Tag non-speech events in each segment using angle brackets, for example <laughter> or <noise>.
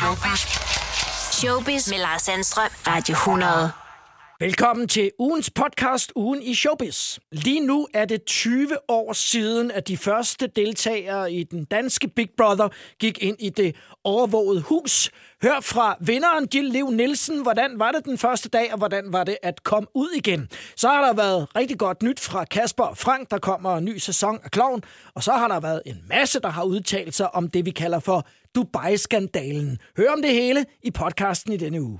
Showbiz. Showbiz med Lars Sandstrøm. Radio 100. Velkommen til ugens podcast Ugen i Showbiz. Lige nu er det 20 år siden, at de første deltagere i den danske Big Brother gik ind i det overvågede hus. Hør fra vinderen Jill Lev Nielsen, hvordan var det den første dag, og hvordan var det at komme ud igen. Så har der været rigtig godt nyt fra Kasper og Frank, der kommer en ny sæson af Kloven, og så har der været en masse, der har udtalt sig om det, vi kalder for Dubai-skandalen. Hør om det hele i podcasten i denne uge.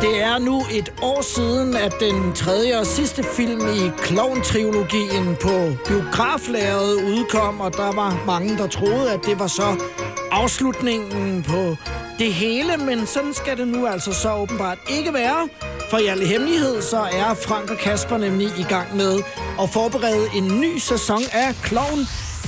Det er nu et år siden, at den tredje og sidste film i Clown-trilogien på biograflæret udkom, og der var mange, der troede, at det var så afslutningen på det hele, men sådan skal det nu altså så åbenbart ikke være. For i alle hemmelighed, så er Frank og Kasper nemlig i gang med at forberede en ny sæson af Clown.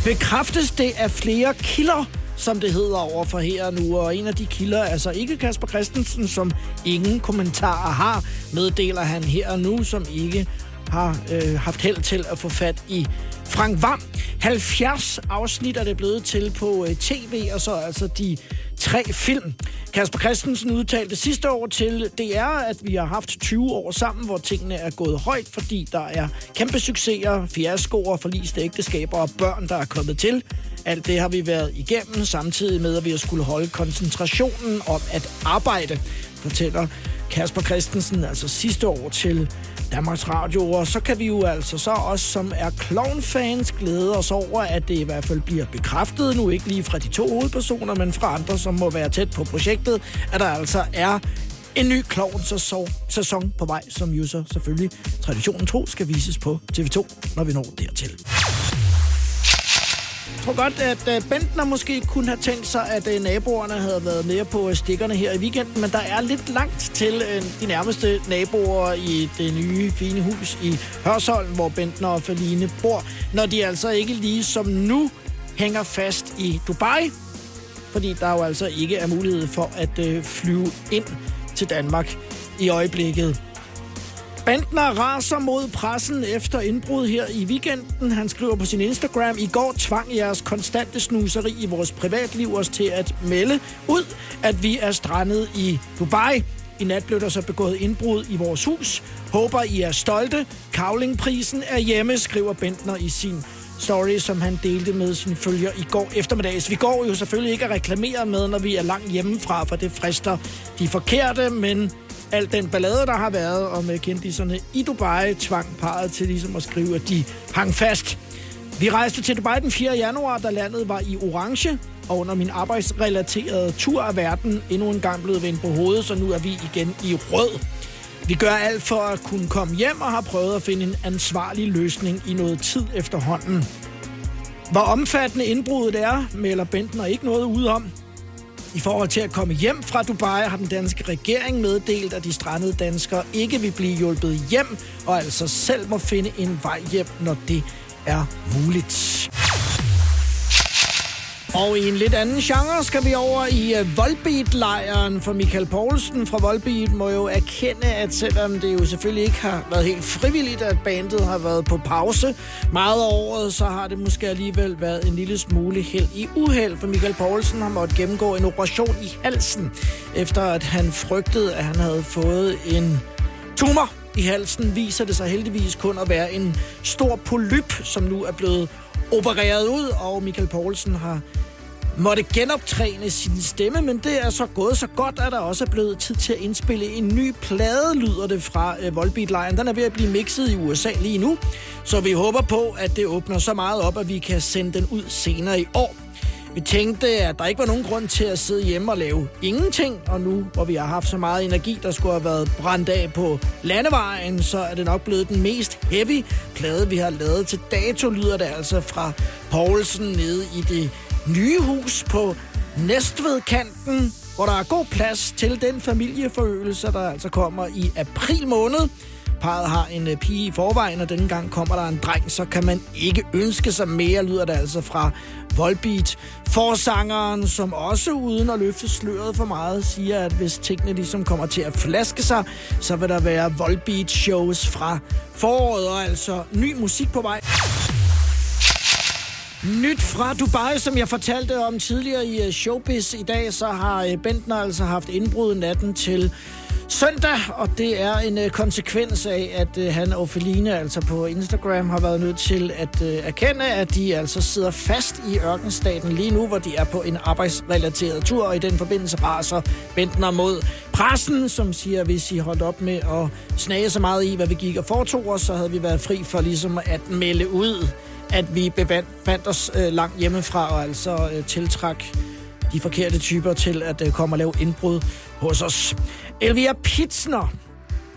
Bekræftes det af flere kilder, som det hedder over for her nu. Og en af de kilder, er så ikke Kasper Christensen, som ingen kommentarer har, meddeler han her nu, som ikke har øh, haft held til at få fat i Frank Vam. 70 afsnit er det blevet til på øh, tv, og så altså de tre film. Kasper Christensen udtalte sidste år til DR, at vi har haft 20 år sammen, hvor tingene er gået højt, fordi der er kæmpe succeser, fiaskoer, forliste ægteskaber og børn, der er kommet til. Alt det har vi været igennem, samtidig med, at vi har skulle holde koncentrationen om at arbejde, fortæller Kasper Christensen, altså sidste år til Danmarks Radio. Og så kan vi jo altså så også, som er clown-fans, glæde os over, at det i hvert fald bliver bekræftet, nu ikke lige fra de to hovedpersoner, men fra andre, som må være tæt på projektet, at der altså er en ny klovn-sæson på vej, som jo så selvfølgelig traditionen tro skal vises på TV2, når vi når dertil. Tror godt, at øh, Bentner måske kunne have tænkt sig, at øh, naboerne havde været mere på øh, stikkerne her i weekenden, men der er lidt langt til de nærmeste naboer i det nye fine hus i Hørsholm, hvor Bentner og Feline bor, når de altså ikke lige som nu hænger fast i Dubai, fordi der jo altså ikke er mulighed for at flyve ind til Danmark i øjeblikket. Bentner raser mod pressen efter indbrud her i weekenden. Han skriver på sin Instagram, i går tvang jeres konstante snuseri i vores privatliv os til at melde ud, at vi er strandet i Dubai. I nat blev der så begået indbrud i vores hus. Håber, I er stolte. Kavlingprisen er hjemme, skriver Bentner i sin story, som han delte med sine følger i går eftermiddags. Vi går jo selvfølgelig ikke at reklamere med, når vi er langt hjemmefra, for det frister de forkerte, men al den ballade, der har været om kendiserne i Dubai, tvang parret til ligesom at skrive, at de hang fast. Vi rejste til Dubai den 4. januar, da landet var i orange, og under min arbejdsrelaterede tur af verden endnu en gang blevet vendt på hovedet, så nu er vi igen i rød. Vi gør alt for at kunne komme hjem og har prøvet at finde en ansvarlig løsning i noget tid efterhånden. Hvor omfattende indbruddet er, melder Bentner ikke noget ud om. I forhold til at komme hjem fra Dubai har den danske regering meddelt, at de strandede danskere ikke vil blive hjulpet hjem, og altså selv må finde en vej hjem, når det er muligt. Og i en lidt anden genre skal vi over i uh, Volbeat-lejren, for Michael Poulsen fra Volbeat må jo erkende, at selvom det jo selvfølgelig ikke har været helt frivilligt, at bandet har været på pause meget af året, så har det måske alligevel været en lille smule held i uheld, for Michael Poulsen har måttet gennemgå en operation i halsen, efter at han frygtede, at han havde fået en tumor i halsen, viser det sig heldigvis kun at være en stor polyp, som nu er blevet opereret ud, og Michael Poulsen har måtte genoptræne sin stemme, men det er så gået så godt, at der også er blevet tid til at indspille en ny plade, lyder det fra øh, Volbeat Lion. Den er ved at blive mixet i USA lige nu, så vi håber på, at det åbner så meget op, at vi kan sende den ud senere i år. Vi tænkte, at der ikke var nogen grund til at sidde hjemme og lave ingenting, og nu, hvor vi har haft så meget energi, der skulle have været brændt af på landevejen, så er det nok blevet den mest heavy plade, vi har lavet til dato, lyder det altså fra Poulsen nede i det nye hus på Næstvedkanten, hvor der er god plads til den familieforøgelse, der altså kommer i april måned. Parret har en øh, pige i forvejen, og denne gang kommer der en dreng, så kan man ikke ønske sig mere, lyder det altså fra Volbeat. Forsangeren, som også uden at løfte sløret for meget, siger, at hvis tingene ligesom kommer til at flaske sig, så vil der være Volbeat shows fra foråret, og altså ny musik på vej. Nyt fra Dubai, som jeg fortalte om tidligere i øh, Showbiz i dag, så har øh, Bentner altså haft indbrud natten til søndag, og det er en øh, konsekvens af, at øh, han og Feline altså på Instagram har været nødt til at øh, erkende, at de altså sidder fast i ørkenstaten lige nu, hvor de er på en arbejdsrelateret tur, og i den forbindelse raser Bentner mod pressen, som siger, at hvis I holdt op med at snage så meget i, hvad vi gik og foretog os, så havde vi været fri for ligesom at melde ud at vi bevandt os øh, langt hjemmefra og altså øh, tiltræk de forkerte typer til at øh, komme og lave indbrud hos os. Elvia Pitsner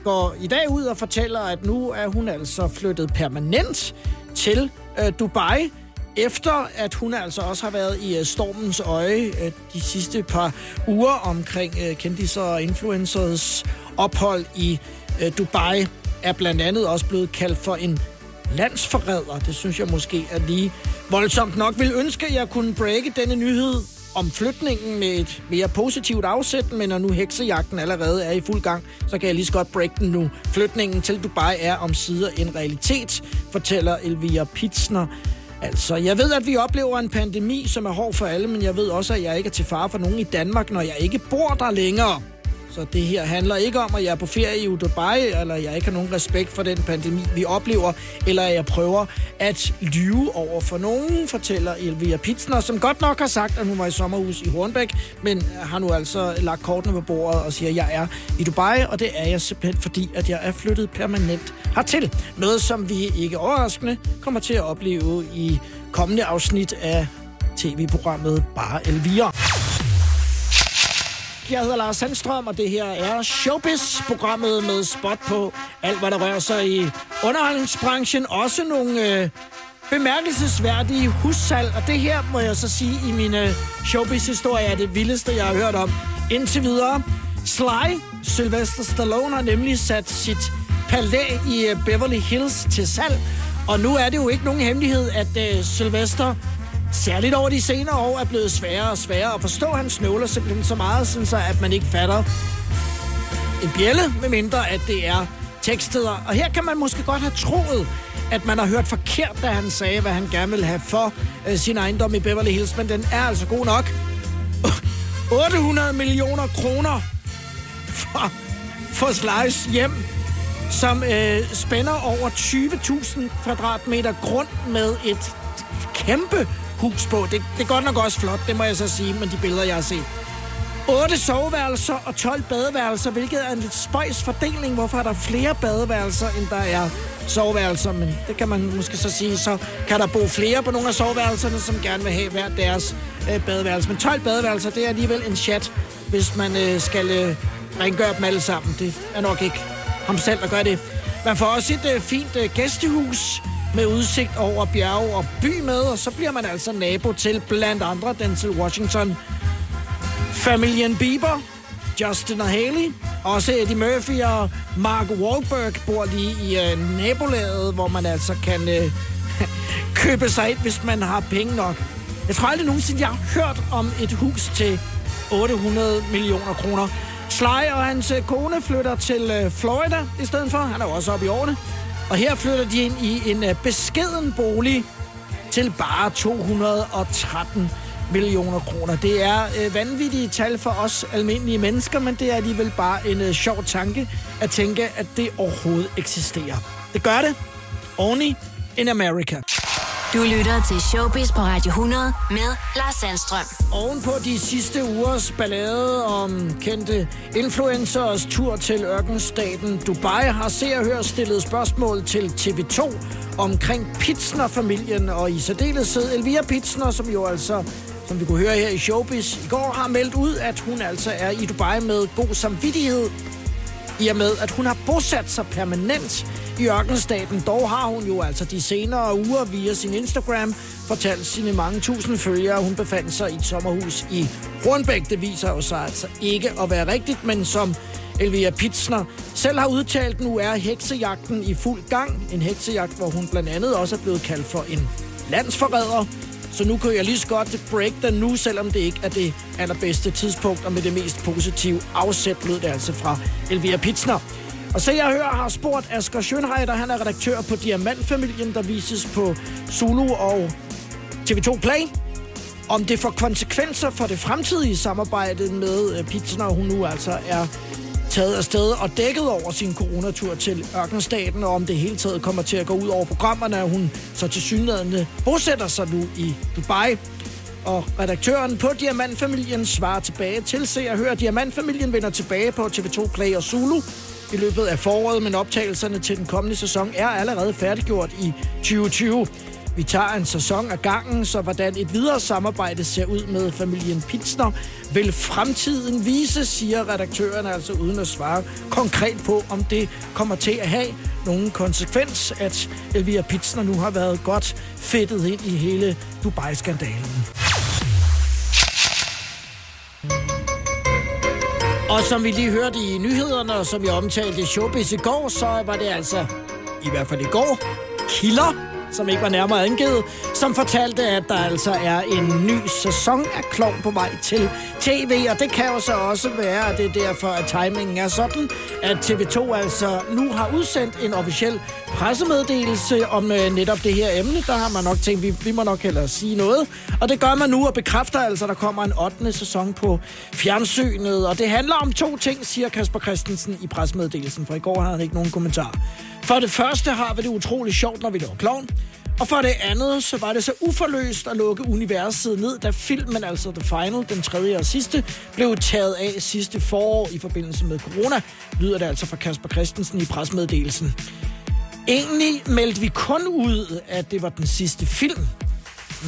går i dag ud og fortæller, at nu er hun altså flyttet permanent til øh, Dubai, efter at hun altså også har været i øh, stormens øje øh, de sidste par uger omkring øh, kendiser og influencers ophold i øh, Dubai, er blandt andet også blevet kaldt for en landsforræder. Det synes jeg måske er lige voldsomt nok. Vil ønske, at jeg kunne breake denne nyhed om flytningen med et mere positivt afsæt, men når nu heksejagten allerede er i fuld gang, så kan jeg lige så godt break den nu. Flytningen til Dubai er om sider en realitet, fortæller Elvira Pitsner. Altså, jeg ved, at vi oplever en pandemi, som er hård for alle, men jeg ved også, at jeg ikke er til fare for nogen i Danmark, når jeg ikke bor der længere. Så det her handler ikke om, at jeg er på ferie i Dubai, eller jeg ikke har nogen respekt for den pandemi, vi oplever, eller at jeg prøver at lyve over for nogen, fortæller Elvira Pitsner, som godt nok har sagt, at hun var i sommerhus i Hornbæk, men har nu altså lagt kortene på bordet og siger, at jeg er i Dubai, og det er jeg simpelthen fordi, at jeg er flyttet permanent hertil. Noget, som vi ikke overraskende kommer til at opleve i kommende afsnit af tv-programmet Bare Elvira. Jeg hedder Lars Sandstrøm, og det her er Showbiz-programmet med spot på alt, hvad der rører sig i underholdningsbranchen. Også nogle øh, bemærkelsesværdige hussalg, og det her må jeg så sige i min øh, Showbiz-historie er det vildeste, jeg har hørt om indtil videre. Sly, Sylvester Stallone, har nemlig sat sit palæ i øh, Beverly Hills til salg, og nu er det jo ikke nogen hemmelighed, at øh, Sylvester særligt over de senere år er blevet sværere og sværere at forstå. Han snøvler simpelthen så meget, sådan så at man ikke fatter en bjælle, medmindre at det er tekstheder. Og her kan man måske godt have troet, at man har hørt forkert, da han sagde, hvad han gerne vil have for øh, sin ejendom i Beverly Hills, men den er altså god nok. <laughs> 800 millioner kroner for, for Slice hjem, som øh, spænder over 20.000 kvadratmeter grund med et kæmpe hus på. Det, det er godt nok også flot, det må jeg så sige, men de billeder, jeg har set. 8 soveværelser og 12 badeværelser, hvilket er en lidt spøjs fordeling. Hvorfor er der flere badeværelser, end der er soveværelser? Men det kan man måske så sige. Så kan der bo flere på nogle af soveværelserne, som gerne vil have hver deres øh, badeværelse. Men 12 badeværelser, det er alligevel en chat, hvis man øh, skal øh, rengøre dem alle sammen. Det er nok ikke ham selv, der gør det. Man får også et øh, fint øh, gæstehus med udsigt over bjerge og by med, og så bliver man altså nabo til blandt andre Denzel Washington, familien Bieber, Justin og Haley, også Eddie Murphy og Mark Wahlberg bor lige i øh, nabolaget, hvor man altså kan øh, <laughs> købe sig ind, hvis man har penge nok. Jeg tror aldrig nogensinde, jeg har hørt om et hus til 800 millioner kroner. Sly og hans øh, kone flytter til øh, Florida i stedet for. Han er jo også oppe i årene. Og her flytter de ind i en øh, beskeden bolig til bare 213 millioner kroner. Det er øh, vanvittige tal for os almindelige mennesker, men det er alligevel bare en øh, sjov tanke at tænke, at det overhovedet eksisterer. Det gør det. Only in America. Du lytter til Showbiz på Radio 100 med Lars Sandstrøm. Oven på de sidste ugers ballade om kendte influencers tur til ørkenstaten Dubai har Se og Hør stillet spørgsmål til TV2 omkring Pitsner-familien og i særdeleshed Elvira Pitsner, som jo altså som vi kunne høre her i Showbiz i går, har meldt ud, at hun altså er i Dubai med god samvittighed i og med, at hun har bosat sig permanent i ørkenstaten. Dog har hun jo altså de senere uger via sin Instagram fortalt sine mange tusind følgere, at hun befandt sig i et sommerhus i Hornbæk. Det viser jo sig altså ikke at være rigtigt, men som Elvira Pitsner selv har udtalt, nu er heksejagten i fuld gang. En heksejagt, hvor hun blandt andet også er blevet kaldt for en landsforræder. Så nu kan jeg lige så godt break den nu, selvom det ikke er det allerbedste tidspunkt, og med det mest positive afsæt lød det altså fra Elvira Pitsner. Og så jeg hører har spurgt Asger Schönheider, han er redaktør på Diamantfamilien, der vises på Zulu og TV2 Play. Om det får konsekvenser for det fremtidige samarbejde med øh, Pitsner, hun nu altså er taget afsted og dækket over sin coronatur til Ørkenstaten, og om det hele taget kommer til at gå ud over programmerne, at hun så til synlædende bosætter sig nu i Dubai. Og redaktøren på Diamantfamilien svarer tilbage til se og høre, at Diamantfamilien vender tilbage på TV2 Play og Zulu i løbet af foråret, men optagelserne til den kommende sæson er allerede færdiggjort i 2020. Vi tager en sæson af gangen, så hvordan et videre samarbejde ser ud med familien Pitsner, vil fremtiden vise, siger redaktøren altså uden at svare konkret på, om det kommer til at have nogen konsekvens, at Elvira Pitsner nu har været godt fedtet ind i hele Dubai-skandalen. Og som vi lige hørte i nyhederne, og som jeg omtalte i Showbiz i går, så var det altså, i hvert fald i går, kilder, som ikke var nærmere angivet, som fortalte, at der altså er en ny sæson af Klovn på vej til tv. Og det kan jo så også være, at det er derfor, at timingen er sådan, at TV2 altså nu har udsendt en officiel pressemeddelelse om øh, netop det her emne. Der har man nok tænkt, vi, vi må nok hellere sige noget. Og det gør man nu og bekræfter altså, at der kommer en 8. sæson på fjernsynet. Og det handler om to ting, siger Kasper Christensen i pressemeddelelsen, for i går havde han ikke nogen kommentar. For det første har vi det utroligt sjovt, når vi laver klovn. Og for det andet, så var det så uforløst at lukke universet ned, da filmen, altså The Final, den tredje og sidste, blev taget af sidste forår i forbindelse med corona, lyder det altså fra Kasper Christensen i presmeddelelsen. Egentlig meldte vi kun ud, at det var den sidste film.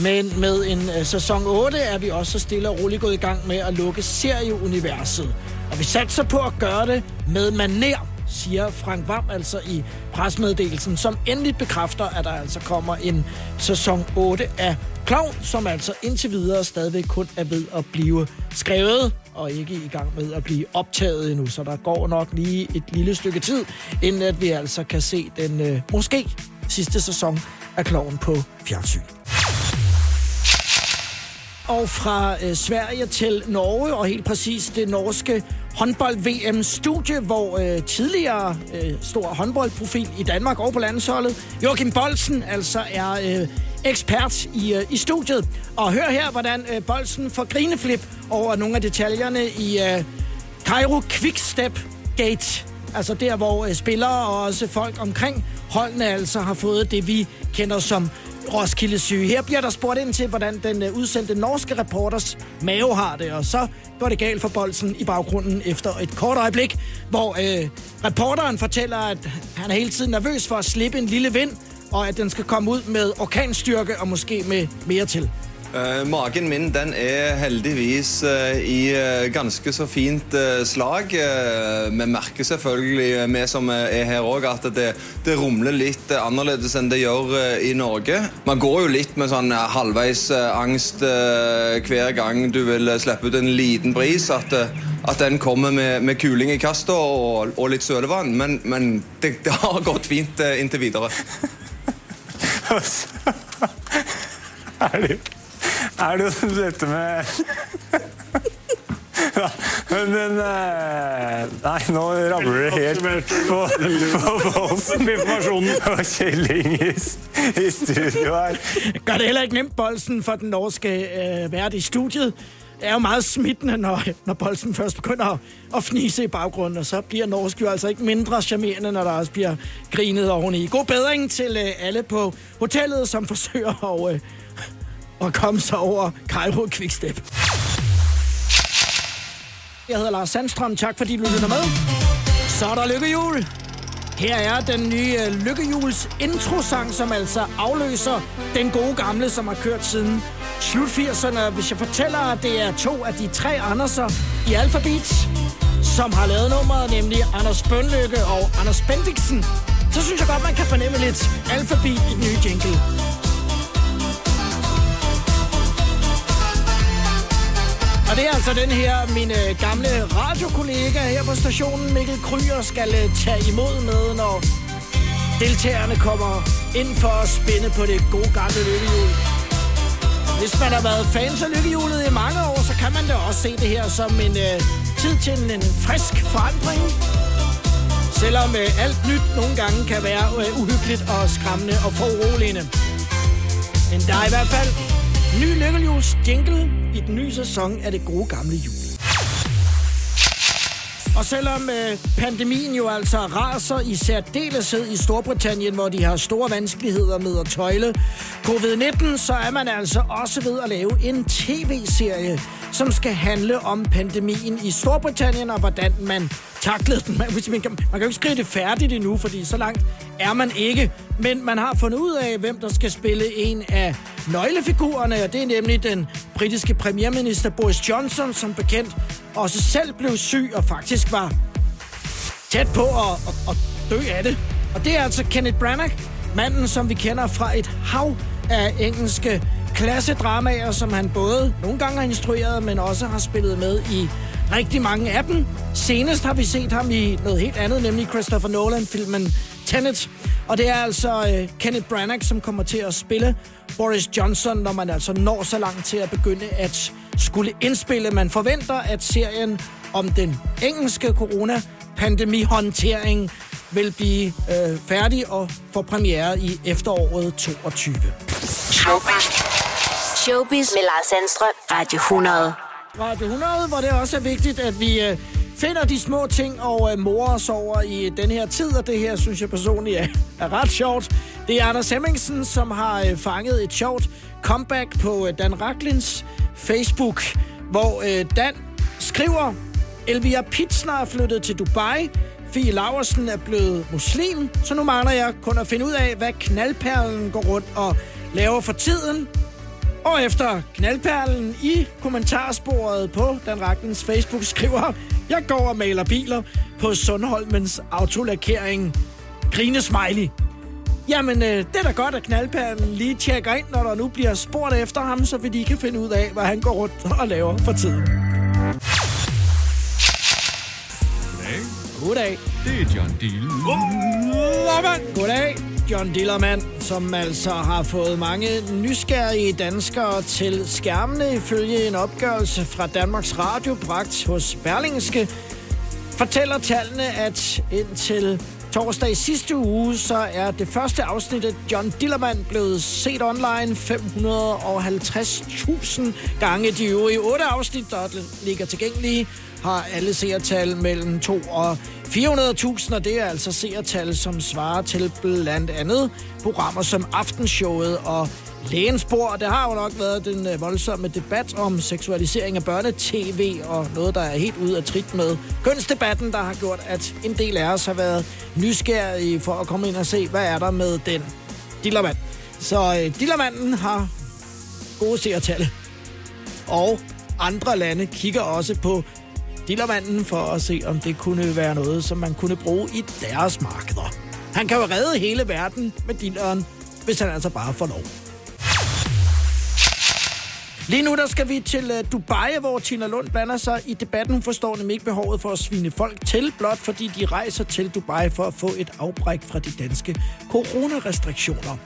Men med en uh, sæson 8 er vi også stille og roligt gået i gang med at lukke serieuniverset. Og vi satser på at gøre det med maner siger Frank Vam altså i presmeddelelsen, som endelig bekræfter, at der altså kommer en sæson 8 af Klovn, som altså indtil videre stadigvæk kun er ved at blive skrevet og ikke i gang med at blive optaget endnu. Så der går nok lige et lille stykke tid, inden at vi altså kan se den øh, måske sidste sæson af Klovn på fjernsyn. Og fra øh, Sverige til Norge, og helt præcis det norske håndbold-VM-studie, hvor øh, tidligere øh, stor håndboldprofil i Danmark og på landsholdet, Joachim Bolsen, altså er øh, ekspert i, øh, i studiet. Og hør her, hvordan øh, Bolsen får grineflip over nogle af detaljerne i øh, Cairo Quickstep Gate. Altså der, hvor øh, spillere og også folk omkring holdene altså har fået det, vi kender som Roskilde syge. Her bliver der spurgt ind til, hvordan den øh, udsendte norske reporters mave har det, og så går det galt for bolsen i baggrunden efter et kort øjeblik, hvor øh, reporteren fortæller, at han er hele tiden nervøs for at slippe en lille vind, og at den skal komme ud med orkanstyrke og måske med mere til. Uh, magen min den er heldigvis uh, i uh, ganske så fint slag. vi merker selvfølgelig, vi som er her òg, at det, det, rumler litt annerledes enn det gjør i Norge. Man går jo litt med sånn halvveis angst hver gang du vil slippe ut en liten bris. At, at den kommer med, med kuling i kastet og, og, litt sølevann. Men, men det, det, har gått fint inntil videre. <laughs> Altså. <laughs> Herlig er det jo dette med ja, men, men eh, Nei, nå ramler det helt på, på Bolsen. Og Kjelling i, i studio her. Gør det heller ikke nemt, Bolsen, for den norske øh, vært i studiet. Det er jo meget smittende, når, når Bolsen først begynder at, at fnise i baggrunden, og så bliver norsk jo altså ikke mindre charmerende, når der også bliver grinet oveni. God bedring til øh, alle på hotellet, som forsøger at... Øh, og komme sig over Cairo Quickstep. Jeg hedder Lars Sandstrøm. Tak fordi du lytter med. Så er der lykkehjul. Her er den nye øh, lykkehjuls introsang, som altså afløser den gode gamle, som har kørt siden slut 80'erne. Hvis jeg fortæller, at det er to af de tre Anderser i Alphabet, som har lavet nummeret, nemlig Anders Bønlykke og Anders Bendiksen, så synes jeg godt, man kan fornemme lidt alfabet i den nye jingle. Og det er altså den her, min øh, gamle radiokollega her på stationen, Mikkel Kryer, skal øh, tage imod med, når deltagerne kommer ind for at spænde på det gode gamle lykkehjul. Hvis man har været fans af lykkehjulet i mange år, så kan man da også se det her som en øh, tid til en, en frisk forandring. Selvom øh, alt nyt nogle gange kan være øh, uhyggeligt og skræmmende og foruroligende. Men der er i hvert fald Trouls jingle i den nye sæson af det gode gamle jul. Og selvom øh, pandemien jo altså raser i særdeleshed i Storbritannien, hvor de har store vanskeligheder med at tøjle covid-19, så er man altså også ved at lave en tv-serie, som skal handle om pandemien i Storbritannien og hvordan man taklede den. Man, man, kan, man kan jo ikke skrive det færdigt endnu, fordi så langt er man ikke. Men man har fundet ud af, hvem der skal spille en af nøglefigurerne, og det er nemlig den britiske premierminister Boris Johnson, som bekendt også selv blev syg og faktisk var tæt på at, at, at dø af det. Og det er altså Kenneth Branagh, manden, som vi kender fra et hav af engelske klassedramaer, som han både nogle gange har instrueret, men også har spillet med i rigtig mange af dem. Senest har vi set ham i noget helt andet, nemlig Christopher Nolan-filmen Tenet. Og det er altså øh, Kenneth Branagh, som kommer til at spille Boris Johnson, når man altså når så langt til at begynde at skulle indspille. Man forventer, at serien om den engelske corona-pandemi-håndtering vil blive øh, færdig og få premiere i efteråret 22. Showbiz. Med Lars Sandstrøm. Radio 100. Radio 100, hvor det også er vigtigt, at vi øh, finder de små ting og øh, morer os over i øh, den her tid, og det her synes jeg personligt er, er ret sjovt. Det er Anders Hemmingsen, som har øh, fanget et sjovt comeback på øh, Dan Raklins Facebook, hvor øh, Dan skriver, Elvira Pitsner er flyttet til Dubai, Fie Laversen er blevet muslim, så nu mangler jeg kun at finde ud af, hvad knaldperlen går rundt og laver for tiden. Og efter knaldperlen i kommentarsporet på Dan Ragnens Facebook skriver, jeg går og maler biler på Sundholmens autolakering. Grine smiley. Jamen, øh, det er da godt, at knaldperlen lige tjekker ind, når der nu bliver spurgt efter ham, så vi lige kan finde ud af, hvad han går rundt og laver for tiden. Goddag. Goddag. Det er John Dillermand. Goddag, John Dillermand, som altså har fået mange nysgerrige danskere til skærmene ifølge en opgørelse fra Danmarks Radio bragt hos Berlingske. Fortæller tallene, at indtil torsdag i sidste uge, så er det første afsnit af John Dillermand blevet set online 550.000 gange. De øvrige otte afsnit, der ligger tilgængelige, har alle seertal mellem 2 og 400.000, og det er altså seertal, som svarer til blandt andet programmer som Aftenshowet og Lægenspor. Det har jo nok været den øh, voldsomme debat om seksualisering af børnetv, og noget, der er helt ude af trit med kønsdebatten, der har gjort, at en del af os har været nysgerrige for at komme ind og se, hvad er der med den dillermand. Så øh, dillermanden har gode seertal. Og andre lande kigger også på dillermanden for at se, om det kunne være noget, som man kunne bruge i deres markeder. Han kan jo redde hele verden med dilleren, hvis han altså bare får lov. Lige nu der skal vi til uh, Dubai, hvor Tina Lund blander sig i debatten. Hun forstår nemlig ikke behovet for at svine folk til, blot fordi de rejser til Dubai for at få et afbræk fra de danske coronarestriktioner.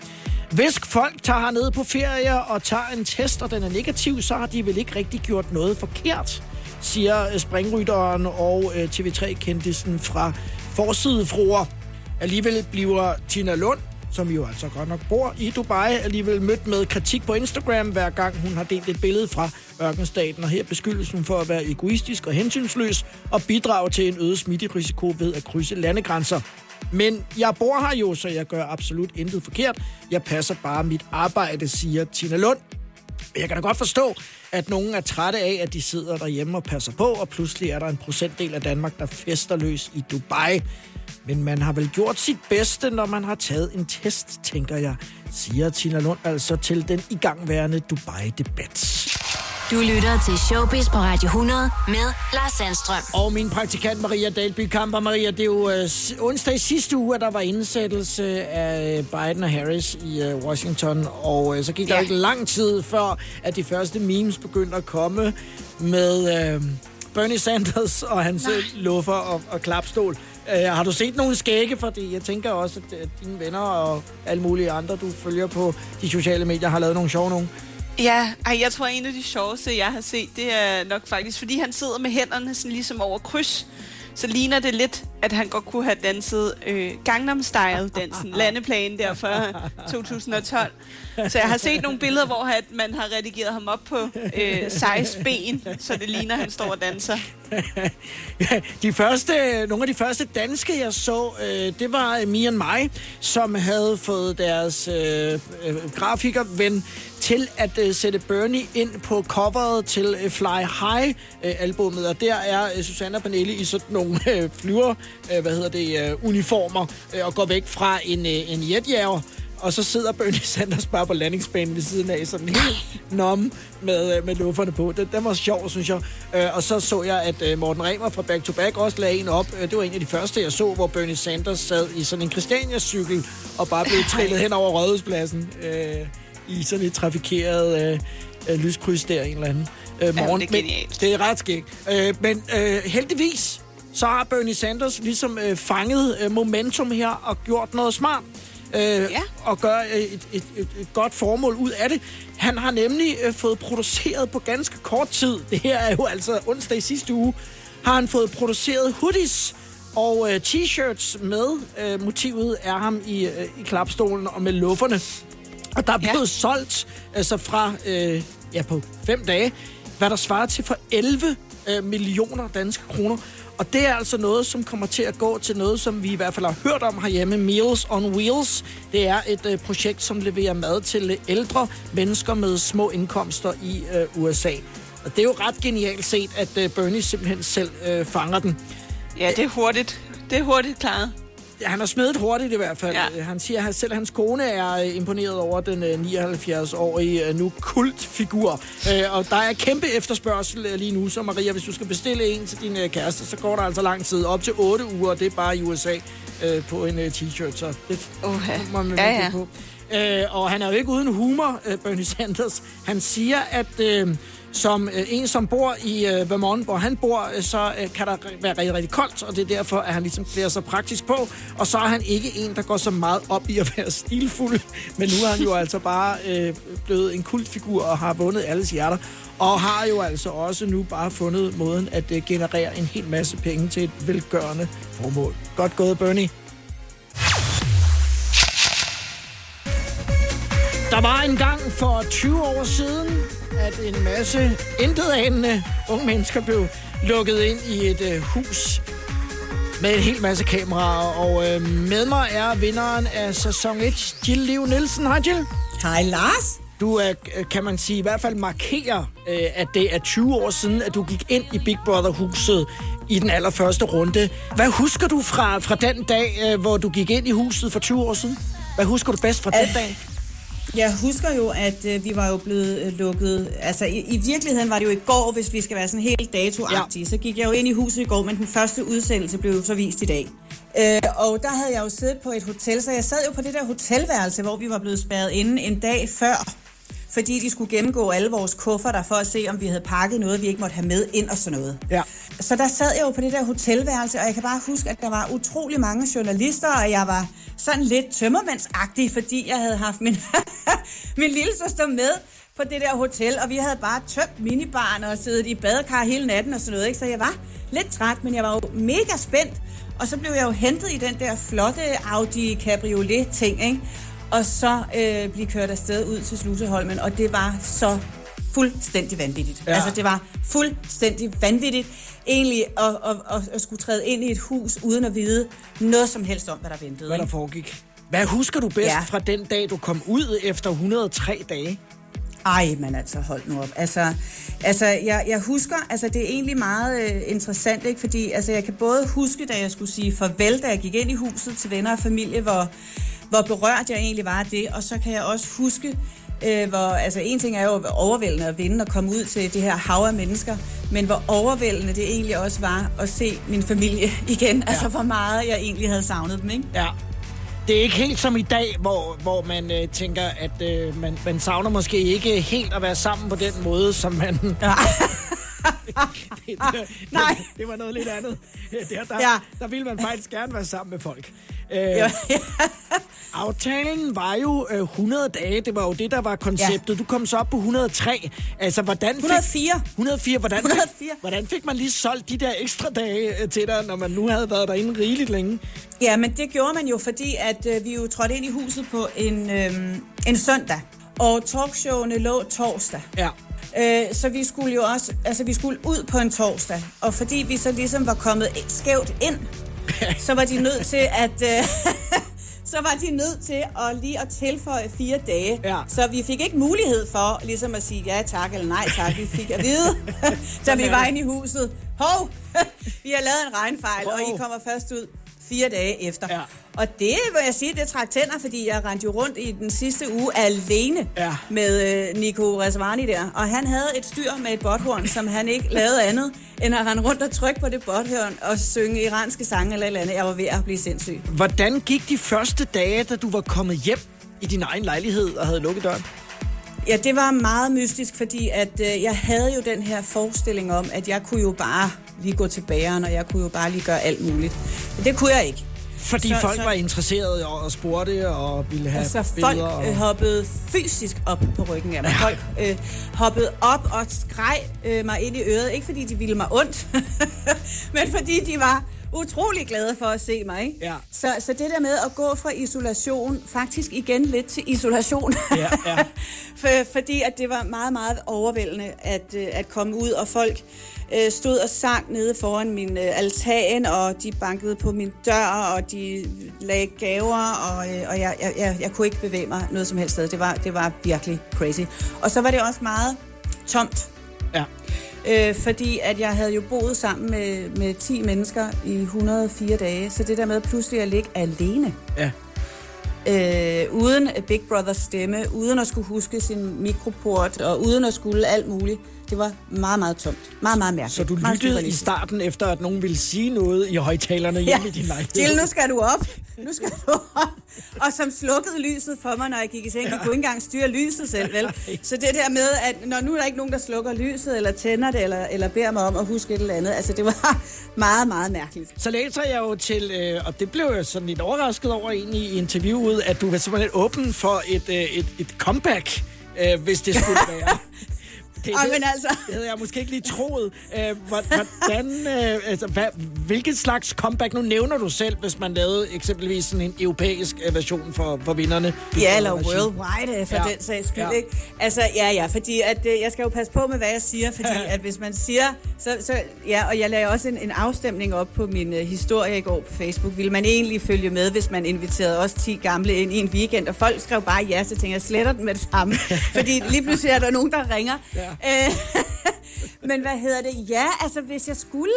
Hvis folk tager hernede på ferie og tager en test, og den er negativ, så har de vel ikke rigtig gjort noget forkert, siger øh, springrytteren og øh, TV3-kendisen fra Forsidefruer. Alligevel bliver Tina Lund, som jo altså godt nok bor i Dubai, alligevel mødt med kritik på Instagram, hver gang hun har delt et billede fra ørkenstaten, og her beskyldes hun for at være egoistisk og hensynsløs og bidrage til en øget smitterisiko ved at krydse landegrænser. Men jeg bor her jo, så jeg gør absolut intet forkert. Jeg passer bare mit arbejde, siger Tina Lund. Jeg kan da godt forstå, at nogen er trætte af, at de sidder derhjemme og passer på, og pludselig er der en procentdel af Danmark, der fester løs i Dubai. Men man har vel gjort sit bedste, når man har taget en test, tænker jeg, siger Tina Lund altså til den igangværende Dubai-debat. Du lytter til Showbiz på Radio 100 med Lars Sandstrøm. Og min praktikant Maria Dalby Kamper. Maria, det er jo øh, onsdag i sidste uge, at der var indsættelse af Biden og Harris i øh, Washington. Og øh, så gik ja. der ikke lang tid før, at de første memes begyndte at komme med øh, Bernie Sanders og hans Nej. luffer og, og klapstol. Uh, har du set nogle skægge? Fordi jeg tænker også, at dine venner og alle mulige andre, du følger på de sociale medier, har lavet nogle sjove nogle. Ja, ej, jeg tror, en af de sjoveste, jeg har set, det er nok faktisk, fordi han sidder med hænderne sådan ligesom over kryds. så ligner det lidt, at han godt kunne have danset øh, Gangnam Style-dansen, <laughs> landeplan der fra 2012. Så jeg har set nogle billeder, hvor at man har redigeret ham op på øh, 16 ben, så det ligner, at han står og danser. <laughs> de første, nogle af de første danske, jeg så, øh, det var Mia og mig, som havde fået deres øh, øh, grafikerven til at øh, sætte Bernie ind på coveret til øh, Fly High-albummet, øh, og der er øh, Susanna Panelli i sådan nogle <laughs> øh, flyver, øh, hvad hedder det, øh, uniformer, øh, og går væk fra en, øh, en jetjager, og så sidder Bernie <laughs> Sanders bare på landingsbanen ved siden af, sådan helt nom med, øh, med lufferne på. Den, den var sjov, synes jeg. Øh, og så så jeg, at øh, Morten Remer fra Back to Back også lagde en op. Øh, det var en af de første, jeg så, hvor Bernie Sanders sad i sådan en Christiania-cykel og bare blev <laughs> trillet hen over Rådhuspladsen øh, i sådan et trafikeret øh, lyskryds der en eller anden øh, morgen. det er genialt. Men, det er ret skægt. Øh, men øh, heldigvis, så har Bernie Sanders ligesom øh, fanget øh, momentum her og gjort noget smart øh, ja. og gør øh, et, et, et, et godt formål ud af det. Han har nemlig øh, fået produceret på ganske kort tid, det her er jo altså onsdag i sidste uge, har han fået produceret hoodies og øh, t-shirts med øh, motivet er ham i, øh, i klapstolen og med lufferne. Og der er blevet ja. solgt altså fra øh, ja, på fem dage, hvad der svarer til for 11 øh, millioner danske kroner. Og det er altså noget, som kommer til at gå til noget, som vi i hvert fald har hørt om herhjemme, Meals on Wheels. Det er et øh, projekt, som leverer mad til ældre mennesker med små indkomster i øh, USA. Og det er jo ret genialt set, at øh, Bernie simpelthen selv øh, fanger den. Ja, det er hurtigt. Det er hurtigt klaret. Han har smedet hurtigt i hvert fald. Ja. Han siger, at selv hans kone er øh, imponeret over den 79-årige øh, nu kultfigur. Og der er kæmpe efterspørgsel lige nu, så Maria, hvis du skal bestille en til din kæreste, så går der altså lang tid. Op til 8 uger, det er bare i USA på en t-shirt, så det uh-huh. må man ja, ja. på. Øh, Og han er jo ikke uden humor, øh, Bernie Sanders. Han siger, at øh, som øh, en, som bor i øh, Vermont, hvor han bor, øh, så øh, kan der være rigtig, rigtig koldt, og det er derfor, at han ligesom klæder sig praktisk på. Og så er han ikke en, der går så meget op i at være <laughs> stilfuld, men nu er han jo altså bare øh, blevet en kultfigur og har vundet alles hjerter. Og har jo altså også nu bare fundet måden at øh, generere en hel masse penge til et velgørende formål. Godt gået, Bernie. Der var en gang for 20 år siden, at en masse intetanende unge mennesker blev lukket ind i et øh, hus med en hel masse kameraer. Og øh, med mig er vinderen af sæson 1, Jill Liv Nielsen. Hej Jill. Hej Lars. Du er, kan man sige, i hvert fald markerer, øh, at det er 20 år siden, at du gik ind i Big Brother-huset i den allerførste runde. Hvad husker du fra, fra den dag, øh, hvor du gik ind i huset for 20 år siden? Hvad husker du bedst fra den dag? Jeg husker jo, at øh, vi var jo blevet øh, lukket... Altså, i, i virkeligheden var det jo i går, hvis vi skal være sådan helt datoagtige. Ja. Så gik jeg jo ind i huset i går, men den første udsendelse blev så vist i dag. Øh, og der havde jeg jo siddet på et hotel, så jeg sad jo på det der hotelværelse, hvor vi var blevet spærret inde en dag før fordi de skulle gennemgå alle vores kufferter for at se, om vi havde pakket noget, vi ikke måtte have med ind og sådan noget. Ja. Så der sad jeg jo på det der hotelværelse, og jeg kan bare huske, at der var utrolig mange journalister, og jeg var sådan lidt tømmermandsagtig, fordi jeg havde haft min, <laughs> min lille søster med på det der hotel, og vi havde bare tømt minibaren og siddet i badekar hele natten og sådan noget, ikke? så jeg var lidt træt, men jeg var jo mega spændt, og så blev jeg jo hentet i den der flotte Audi Cabriolet ting, ikke? og så øh, blive kørt afsted ud til Sluseholmen, og det var så fuldstændig vanvittigt. Ja. Altså, det var fuldstændig vanvittigt egentlig at, at, at, at skulle træde ind i et hus uden at vide noget som helst om, hvad der ventede. Hvad der foregik. Hvad husker du bedst ja. fra den dag, du kom ud efter 103 dage? Ej, men altså, hold nu op. Altså, altså jeg, jeg husker, altså det er egentlig meget øh, interessant, ikke? fordi altså, jeg kan både huske, da jeg skulle sige farvel, da jeg gik ind i huset til venner og familie, hvor hvor berørt jeg egentlig var af det, og så kan jeg også huske, øh, hvor, altså en ting er jo overvældende at vinde og komme ud til det her hav af mennesker, men hvor overvældende det egentlig også var at se min familie <laughs> igen, ja. altså hvor meget jeg egentlig havde savnet dem, ikke? Ja. Det er ikke helt som i dag, hvor, hvor man øh, tænker, at øh, man, man savner måske ikke helt at være sammen på den måde, som man... Ja. <laughs> <laughs> det, det, Nej. Det, det var noget lidt andet. Der, der, ja. der ville man faktisk gerne være sammen med folk. Øh, Ja, <laughs> aftalen var jo øh, 100 dage. Det var jo det, der var konceptet. Ja. Du kom så op på 103. Altså, hvordan fik... 104. 104. Hvordan, 104. Fik, hvordan fik man lige solgt de der ekstra dage øh, til dig, når man nu havde været derinde rigeligt længe? Ja, men det gjorde man jo, fordi at øh, vi jo trådte ind i huset på en, øh, en søndag. Og talkshowene lå torsdag. Ja. Øh, så vi skulle jo også, altså vi skulle ud på en torsdag. Og fordi vi så ligesom var kommet skævt ind, <laughs> så var de nødt til at... Øh, <laughs> så var de nødt til at lige at tilføje fire dage. Ja. Så vi fik ikke mulighed for ligesom at sige ja tak eller nej tak. Vi fik at vide, <laughs> da vi var inde i huset. Hov, vi har lavet en regnfejl, og I kommer først ud fire dage efter. Ja. Og det vil jeg sige, det trak tænder, fordi jeg rendte jo rundt i den sidste uge alene Ja. med øh, Nico Resvani der. Og han havde et styr med et botthorn, som han ikke <laughs> lavede andet, end at rende rundt og trykke på det botthorn og synge iranske sange eller et eller andet. Jeg var ved at blive sindssyg. Hvordan gik de første dage, da du var kommet hjem i din egen lejlighed og havde lukket døren? Ja, det var meget mystisk, fordi at øh, jeg havde jo den her forestilling om, at jeg kunne jo bare lige gå til bageren, og jeg kunne jo bare lige gøre alt muligt. Men det kunne jeg ikke. Fordi Så- folk så- var interesserede og spurgte og ville have Altså folk billeder. Og... øh, hoppede fysisk op på ryggen af mig. Folk øh, hoppede op og skreg øh, mig ind i øret. Ikke fordi de ville mig ondt, <laughs> men fordi de var utrolig glade for at se mig. Ikke? Ja. Så, så det der med at gå fra isolation, faktisk igen lidt til isolation. Ja, ja. <laughs> For, fordi at det var meget, meget overvældende at, øh, at komme ud, og folk øh, stod og sang nede foran min øh, altan, og de bankede på min dør, og de lagde gaver, og, øh, og jeg, jeg, jeg, jeg kunne ikke bevæge mig noget som helst sted. Det var, det var virkelig crazy. Og så var det også meget tomt. Ja. Øh, fordi at jeg havde jo boet sammen med, med 10 mennesker i 104 dage, så det der med pludselig at ligge alene, ja. øh, uden Big Brothers stemme, uden at skulle huske sin mikroport, og uden at skulle alt muligt, det var meget, meget tomt. Meget, meget mærkeligt. Så du lyttede i starten, efter at nogen ville sige noget i højtalerne hjemme i din lejlighed? Jill, nu skal du op. Nu skal du op. Og som slukkede lyset for mig, når jeg gik i seng. Jeg kunne ikke engang styre lyset selv, vel? Så det der med, at når nu er der ikke nogen, der slukker lyset, eller tænder det, eller, eller beder mig om at huske et eller andet, altså det var <laughs> meget, meget mærkeligt. Så læser jeg jo til, øh, og det blev jeg sådan lidt overrasket over egentlig i interviewet, at du var simpelthen åben for et, øh, et, et comeback, øh, hvis det skulle <laughs> være. Det, Ej, men altså. Det havde jeg måske ikke lige troet. Øh, hvor- hvordan, øh, altså, hvad, hvilket slags comeback, nu nævner du selv, hvis man lavede eksempelvis sådan en europæisk øh, version for, for vinderne. Ja, eller worldwide øh, for Ja. ja. den sags skyld, Ja. ja. ikke? Altså, ja, ja, fordi at, øh, jeg skal jo passe på med, hvad jeg siger, fordi at hvis man siger, så, så ja, og jeg lagde også en, en afstemning op på min øh, historie i går på Facebook. Ville man egentlig følge med, hvis man inviterede os 10 gamle ind i en weekend, og folk skrev bare ja, så tænkte jeg, sletter den med det samme. <laughs> fordi lige pludselig er der nogen, der ringer. Ja. <laughs> Øh, men hvad hedder det? Ja, altså hvis jeg skulle,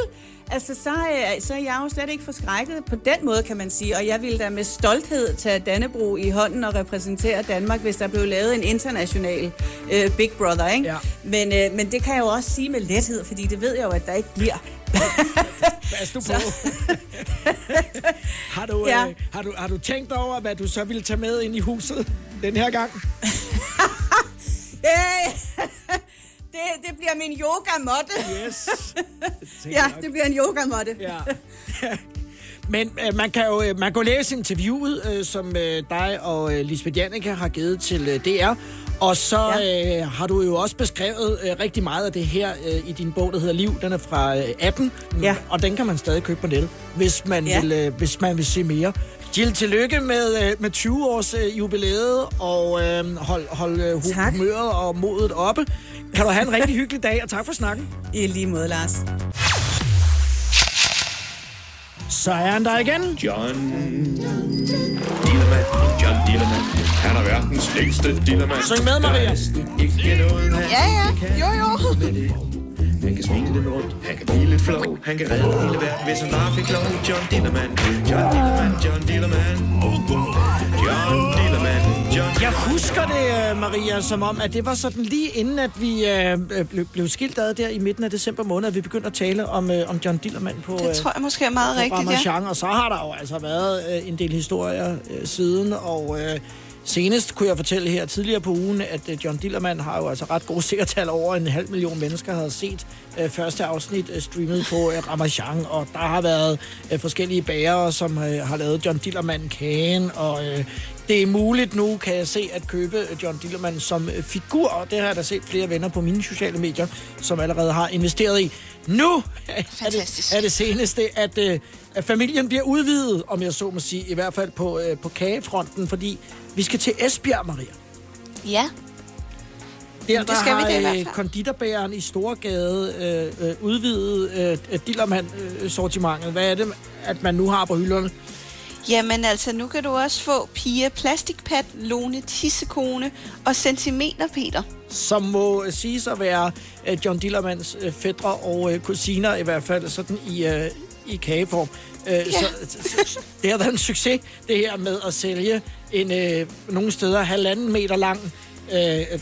altså så, øh, så er jeg jo slet ikke forskrækket på den måde, kan man sige. Og jeg ville da med stolthed tage Dannebro i hånden og repræsentere Danmark, hvis der blev lavet en international øh, Big Brother, ikke? Ja. Men, øh, men det kan jeg jo også sige med lethed, fordi det ved jeg jo, at der ikke bliver. Pas du på. <laughs> <laughs> har, du, Ja. øh, har, du, har du tænkt over, hvad du så ville tage med ind i huset den her gang? Øh, det, det bliver min yoga-måtte. Yes. <laughs> Ja, det bliver en yoga-måtte. Ja. Men øh, man kan jo øh, man kan jo læse interviewet, øh, som øh, dig og øh, Lisbeth Janneke har givet til øh, DR. Og så ja. øh, har du jo også beskrevet øh, rigtig meget af det her øh, i din bog, der hedder Liv. Den er fra øh, 18, Ja. og den kan man stadig købe på nettet, hvis man, Ja. vil, øh, hvis man vil se mere. Jill, tillykke med, øh, med 20 års øh, jubilæet, og øh, hold, hold øh, humøret og modet oppe. Kan du have en rigtig hyggelig dag, og tak for snakken. I lige måde, Lars. Så er han der igen. John Dillermand, John Dillermand. Han er verdens længste dillermand. Syng med, Maria. Ikke noget, Ja, ja. Jo, jo. Han kan smile den rundt, han kan blive lidt flov, han kan redde hele verden, hvis han bare fik lov. John Dillermand, John Dillermand, John Dillermand. John Dillermand, John Jeg husker det, øh, Maria, som om, at det var sådan lige inden, at vi øh, øh, blev, blev skilt ad der i midten af december måned, at vi begyndte at tale om, øh, om John Dillermand på, Det tror jeg måske er meget på rigtigt, ja. Ramachan, og så har der jo altså været øh, en del historier øh, siden, og øh, Senest kunne jeg fortælle her tidligere på ugen, at øh, John Dillermand har jo altså ret gode seertal. Over en halv million mennesker, havde set øh, første afsnit øh, streamet på øh, Ramachan, og der har været øh, forskellige bærere, som øh, har lavet John Dillermand kagen, og øh, det er muligt nu, kan jeg se, at købe øh, John Dillermand som øh, figur, og det har jeg da set flere venner på mine sociale medier, som allerede har investeret i. Nu er det, er det seneste, at, øh, at familien bliver udvidet, om jeg så må sige, i hvert fald på, på kagefronten, fordi vi skal til Esbjerg, Maria. Ja. Der, det der skal vi har hvert øh, konditorbæren i Storgade øh, øh, udvidet øh, Dillermand-sortimentet. Hvad er det, at man nu har på hylderne? Jamen altså, nu kan du også få Pia Plastikpat, Lone Tissekone og Centimeterpeter. Som må øh, siges at være øh, John Dillermands øh, fædre og øh, kusiner, i hvert fald sådan i, øh, i kageform. Øh, ja. så, så, det har været en succes, det her med at sælge en øh, nogle steder halvanden meter lang Øh, øh,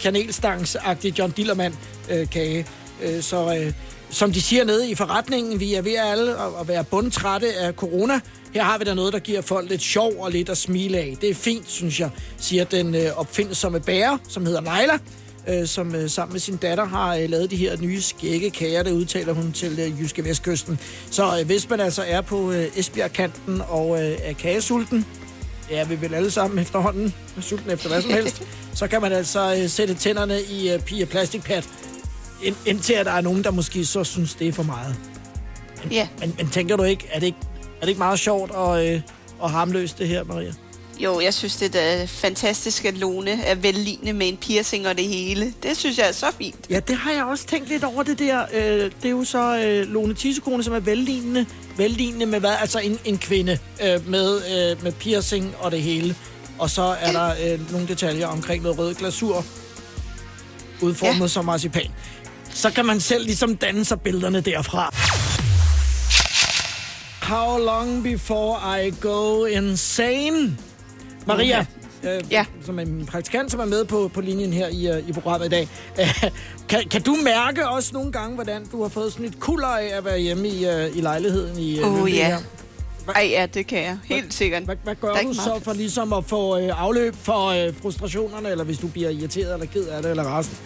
kanelstangsagtig John Dillermand-kage. Øh, øh, så øh, som de siger nede i forretningen, vi er ved alle at, at være bundtrætte af corona. Her har vi da noget, der giver folk lidt sjov og lidt at smile af. Det er fint, synes jeg, siger den øh, opfindsomme bærer, som hedder Leila, øh, som øh, sammen med sin datter har øh, lavet de her nye skægge kager, det udtaler hun til øh, Jyske Vestkysten. Så øh, hvis man altså er på øh, Esbjerg-kanten og øh, er kagesulten, ja, vi vil alle sammen efterhånden er sulten efter hvad som helst, <laughs> så kan man altså øh, sætte tænderne i øh, Pia Plastikpat, ind, indtil at der er nogen, der måske så synes, det er for meget. Ja. Men, men tænker du ikke, er det ikke, er det ikke meget sjovt og, øh, og harmløst det her, Maria? Jo, jeg synes, det er fantastisk, at Lone er vellignende med en piercing og det hele. Det synes jeg er så fint. Ja, det har jeg også tænkt lidt over det der. Øh, det er jo så øh, Lone Tissekone, som er vellignende. Vellignende med hvad? Altså en, en kvinde øh, med, øh, med piercing og det hele. Og så er der øh, nogle detaljer omkring noget rød glasur, udformet ja. som marcipan. Så kan man selv ligesom danne sig billederne derfra. How long before I go insane? Maria, øh, Ja. som er min praktikant, som er med på, på linjen her i, øh, i programmet i dag. Øh, kan, kan du mærke også nogle gange, hvordan du har fået sådan et kulder af at være hjemme i, øh, i lejligheden i øh, Åh, Lyngby ja. her? Ej, ja, det kan jeg. Helt sikkert. Hvad, hvad gør du så for ligesom at få øh, afløb for øh, frustrationerne, eller hvis du bliver irriteret eller ked af det, eller resten?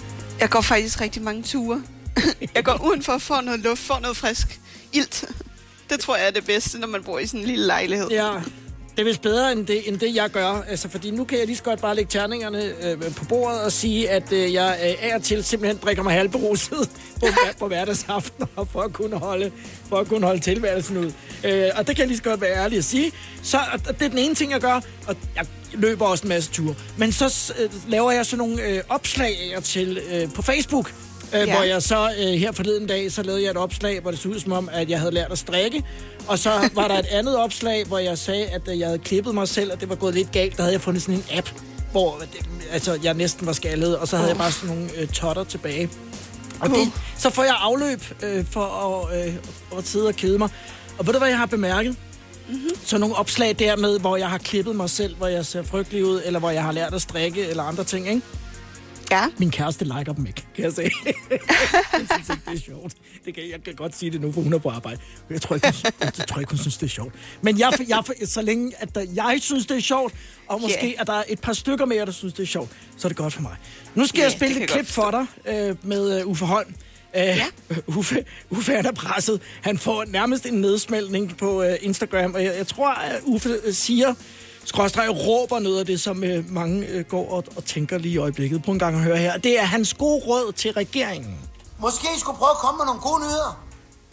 Jeg går faktisk rigtig mange ture. <laughs> jeg går udenfor for at få noget luft, for noget frisk ilt. <laughs> Det tror jeg er det bedste, når man bor i sådan en lille lejlighed. Ja, det er vist bedre end det, end det jeg gør. Altså, fordi nu kan jeg lige så godt bare lægge terningerne øh, på bordet og sige, at øh, jeg øh, af og til simpelthen drikker mig halvberuset på, på hverdagsaften for at kunne holde, for at kunne holde tilværelsen ud. Øh, og det kan jeg lige så godt være ærlig at sige. Så og det er den ene ting, jeg gør, og jeg løber også en masse ture. Men så øh, laver jeg sådan nogle øh, opslag af og til øh, på Facebook, Øh, Ja. Hvor jeg så øh, her forleden dag, så lavede jeg et opslag, hvor det så ud som om, at jeg havde lært at strikke. Og så var der et <laughs> andet opslag, hvor jeg sagde, at øh, jeg havde klippet mig selv, og det var gået lidt galt. Der havde jeg fundet sådan en app, hvor øh, altså, jeg næsten var skaldet, og så havde jeg bare sådan nogle øh, totter tilbage. Og det, så får jeg afløb øh, for at, øh, at sidde og kede mig. Og ved du, hvad jeg har bemærket? Mm-hmm. Så nogle opslag dermed, hvor jeg har klippet mig selv, hvor jeg ser frygtelig ud, eller hvor jeg har lært at strikke, eller andre ting, ikke? Ja. Min kæreste liker dem ikke, kan jeg sige. <laughs> jeg synes ikke, det er sjovt. Det kan, jeg kan godt sige det nu, for hun er på arbejde. Jeg tror ikke, hun, jeg tror ikke, hun synes, det er sjovt. Men jeg, jeg, så længe at der, jeg synes, det er sjovt, og måske Ja. at der er et par stykker mere, der synes, det er sjovt, så er det godt for mig. Nu skal Ja, jeg spille et klip for dig øh, med øh, Uffe Holm. Øh, ja. <laughs> Uffe, Uffe han er presset. Han får nærmest en nedsmeltning på øh, Instagram, og jeg, jeg tror, at Uffe siger, skråstreg råber noget af det, som øh, mange øh, går og, og tænker lige i øjeblikket. På en gang at høre her. Det er hans gode råd til regeringen. Måske I skulle prøve at komme med nogle gode nyheder.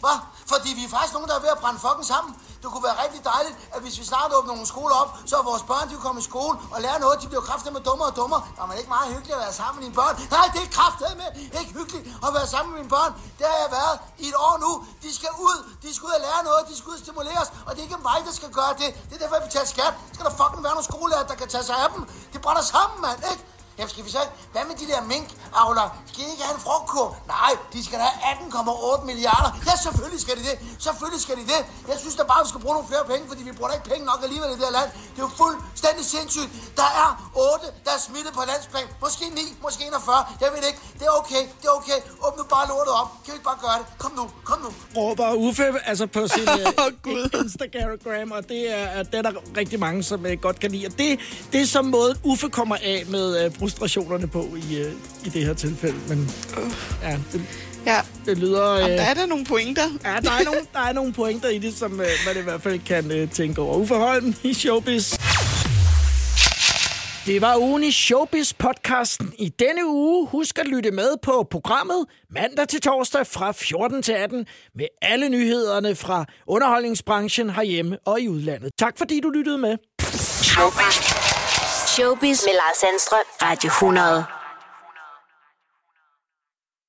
Hvad? Fordi vi er faktisk nogen, der er ved at brænde fucking sammen. Det kunne være rigtig dejligt, at hvis vi snart åbner nogle skoler op, så er vores børn, de kan komme i skole og lære noget. De bliver kraftet med dummere og dummere. Der er man ikke meget hyggeligt at være sammen med dine børn. Nej, det er kraftet med ikke hyggeligt at være sammen med mine børn. Det har jeg været i et år nu. De skal ud. De skal ud og lære noget. De skal ud og stimuleres. Og det er ikke mig, der skal gøre det. Det er derfor, jeg betaler skat. Så skal der fucking være nogle skolelærer, der kan tage sig af dem. Det brænder sammen, mand, ikke? Jamen skal vi så. Hvad med de der mink-avler? Skal de ikke have en frugtkur? Nej, de skal have 18,8 milliarder. Ja, selvfølgelig skal de det. Selvfølgelig skal de det. Jeg synes da bare, vi skal bruge nogle flere penge, fordi vi bruger da ikke penge nok alligevel i det her land. Det er jo fuldstændig sindssygt. Der er 8, der er smittet på landsplan. Måske 9, måske 41. Jeg ved ikke. Det er okay. Det er okay. Åbn nu bare lortet op. Kan vi ikke bare gøre det? Kom nu. Kom nu. råber Uffe altså på sin <laughs> uh, Instagram, og det er, det er der rigtig mange, som uh, godt kan lide. Og det, det er som måden, Uffe kommer af med uh, frustrationerne på i, uh, i det her tilfælde. Men ja, det, Ja. det lyder... Jamen, Uh, der er der nogle pointer. Ja, der er, nogle, der er nogle pointer i det, som uh, man i hvert fald kan uh, tænke over. Uffe Holm i Showbiz. Det var ugen i Showbiz-podcasten i denne uge. Husk at lytte med på programmet mandag til torsdag fra 14 til 18 med alle nyhederne fra underholdningsbranchen herhjemme og i udlandet. Tak fordi du lyttede med. Showbiz med Lars Sandstrøm. Radio 100.